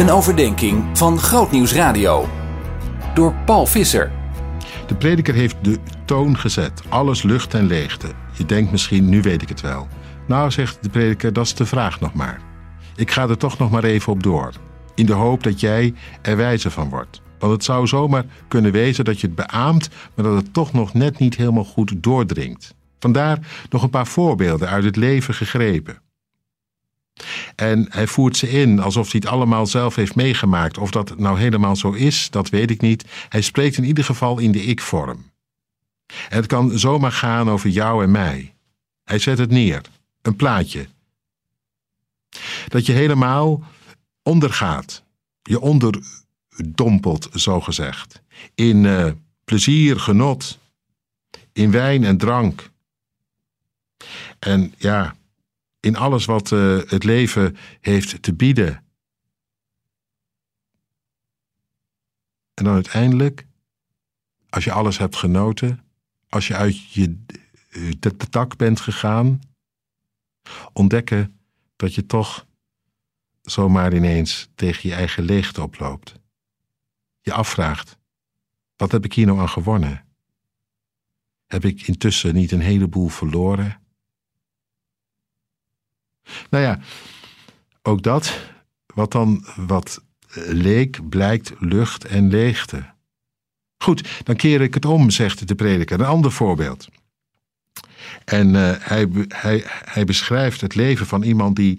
Een overdenking van Grootnieuws Radio. Door Paul Visser. De prediker heeft de toon gezet. Alles lucht en leegte. Je denkt misschien, nu weet ik het wel. Nou, zegt de prediker, dat is de vraag nog maar. Ik ga er toch nog maar even op door. In de hoop dat jij er wijzer van wordt. Want het zou zomaar kunnen wezen dat je het beaamt, maar dat het toch nog net niet helemaal goed doordringt. Vandaar nog een paar voorbeelden uit het leven gegrepen. En hij voert ze in alsof hij het allemaal zelf heeft meegemaakt. Of dat nou helemaal zo is, dat weet ik niet. Hij spreekt in ieder geval in de ik-vorm. Het kan zomaar gaan over jou en mij. Hij zet het neer, een plaatje. Dat je helemaal ondergaat, je onderdompelt, zo gezegd. In uh, plezier, genot, in wijn en drank. En ja, in alles wat uh, het leven heeft te bieden. En dan uiteindelijk, als je alles hebt genoten, als je uit je de, de dak bent gegaan, ontdekken dat je toch zomaar ineens tegen je eigen leegte oploopt. Je afvraagt: wat heb ik hier nou aan gewonnen? Heb ik intussen niet een heleboel verloren? Nou ja, ook dat, wat dan wat leek, blijkt lucht en leegte. Goed, dan keer ik het om, zegt de prediker. Een ander voorbeeld. En uh, hij, hij, hij beschrijft het leven van iemand die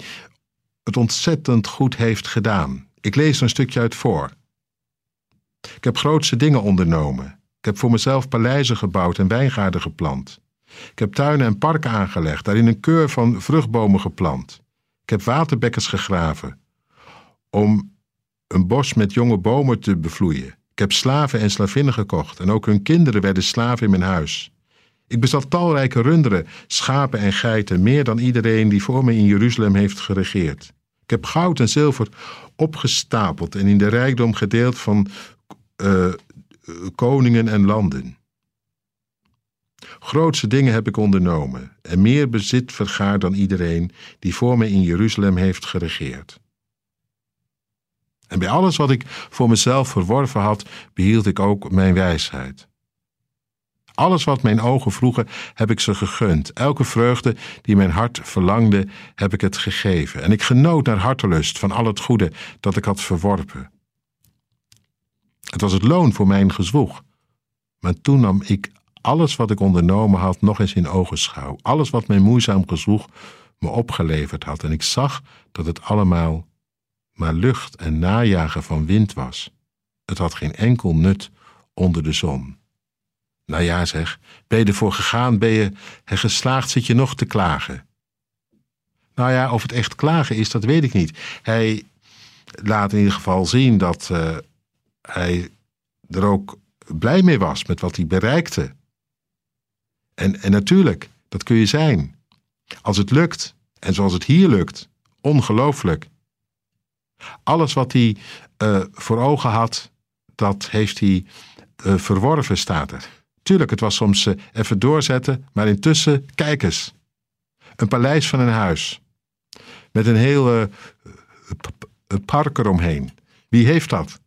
het ontzettend goed heeft gedaan. Ik lees er een stukje uit voor. Ik heb grootste dingen ondernomen. Ik heb voor mezelf paleizen gebouwd en wijngaarden geplant. Ik heb tuinen en parken aangelegd, daarin een keur van vruchtbomen geplant. Ik heb waterbekkers gegraven om een bos met jonge bomen te bevloeien. Ik heb slaven en slavinnen gekocht en ook hun kinderen werden slaven in mijn huis. Ik bezat talrijke runderen, schapen en geiten, meer dan iedereen die voor me in Jeruzalem heeft geregeerd. Ik heb goud en zilver opgestapeld en in de rijkdom gedeeld van uh, koningen en landen. Grootse dingen heb ik ondernomen en meer bezit vergaard dan iedereen die voor me in Jeruzalem heeft geregeerd. En bij alles wat ik voor mezelf verworven had, behield ik ook mijn wijsheid. Alles wat mijn ogen vroegen, heb ik ze gegund. Elke vreugde die mijn hart verlangde, heb ik het gegeven. En ik genoot naar hartelust van al het goede dat ik had verworpen. Het was het loon voor mijn gezwoeg. Maar toen nam ik alles wat ik ondernomen had nog eens in ogenschouw. Alles wat mijn moeizaam gezwoeg me opgeleverd had. En ik zag dat het allemaal maar lucht en najagen van wind was. Het had geen enkel nut onder de zon. Nou ja, zeg, ben je ervoor gegaan, ben je er geslaagd, zit je nog te klagen. Nou ja, of het echt klagen is, dat weet ik niet. Hij laat in ieder geval zien dat uh, hij er ook blij mee was met wat hij bereikte. En, en natuurlijk, dat kun je zijn. Als het lukt, en zoals het hier lukt, ongelooflijk. Alles wat hij uh, voor ogen had, dat heeft hij uh, verworven, staat er. Tuurlijk, het was soms uh, even doorzetten, maar intussen, kijk eens. Een paleis van een huis. Met een heel park eromheen. Wie heeft dat?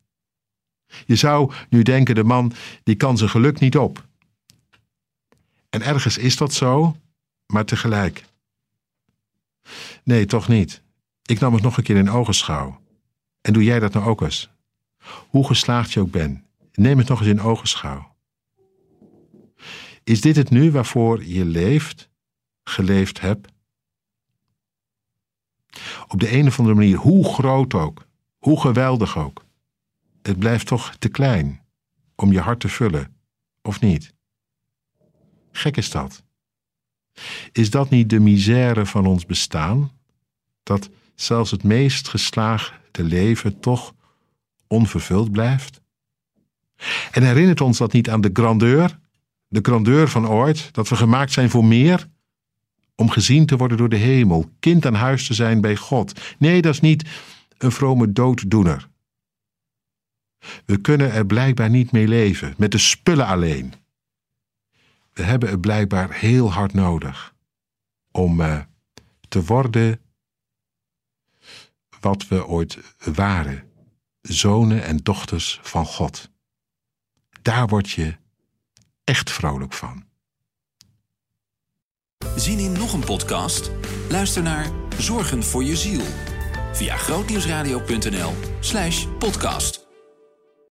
Je zou nu denken, de man die kan zijn geluk niet op. En ergens is dat zo, maar tegelijk. Nee, toch niet. Ik nam het nog een keer in ogenschouw. En doe jij dat nou ook eens? Hoe geslaagd je ook bent, neem het nog eens in ogenschouw. Is dit het nu waarvoor je leeft, geleefd hebt? Op de een of andere manier, hoe groot ook, hoe geweldig ook, het blijft toch te klein om je hart te vullen, of niet? Gek is dat. Is dat niet de misère van ons bestaan? Dat zelfs het meest geslaagde leven toch onvervuld blijft? En herinnert ons dat niet aan de grandeur, de grandeur van ooit, dat we gemaakt zijn voor meer? Om gezien te worden door de hemel, kind aan huis te zijn bij God. Nee, dat is niet een vrome dooddoener. We kunnen er blijkbaar niet mee leven, met de spullen alleen we hebben het blijkbaar heel hard nodig om uh, te worden wat we ooit waren. zonen en dochters van God. Daar word je echt vrolijk van. Zien in nog een podcast? Luister naar Zorgen voor je ziel via grootnieuwsradio.nl/podcast.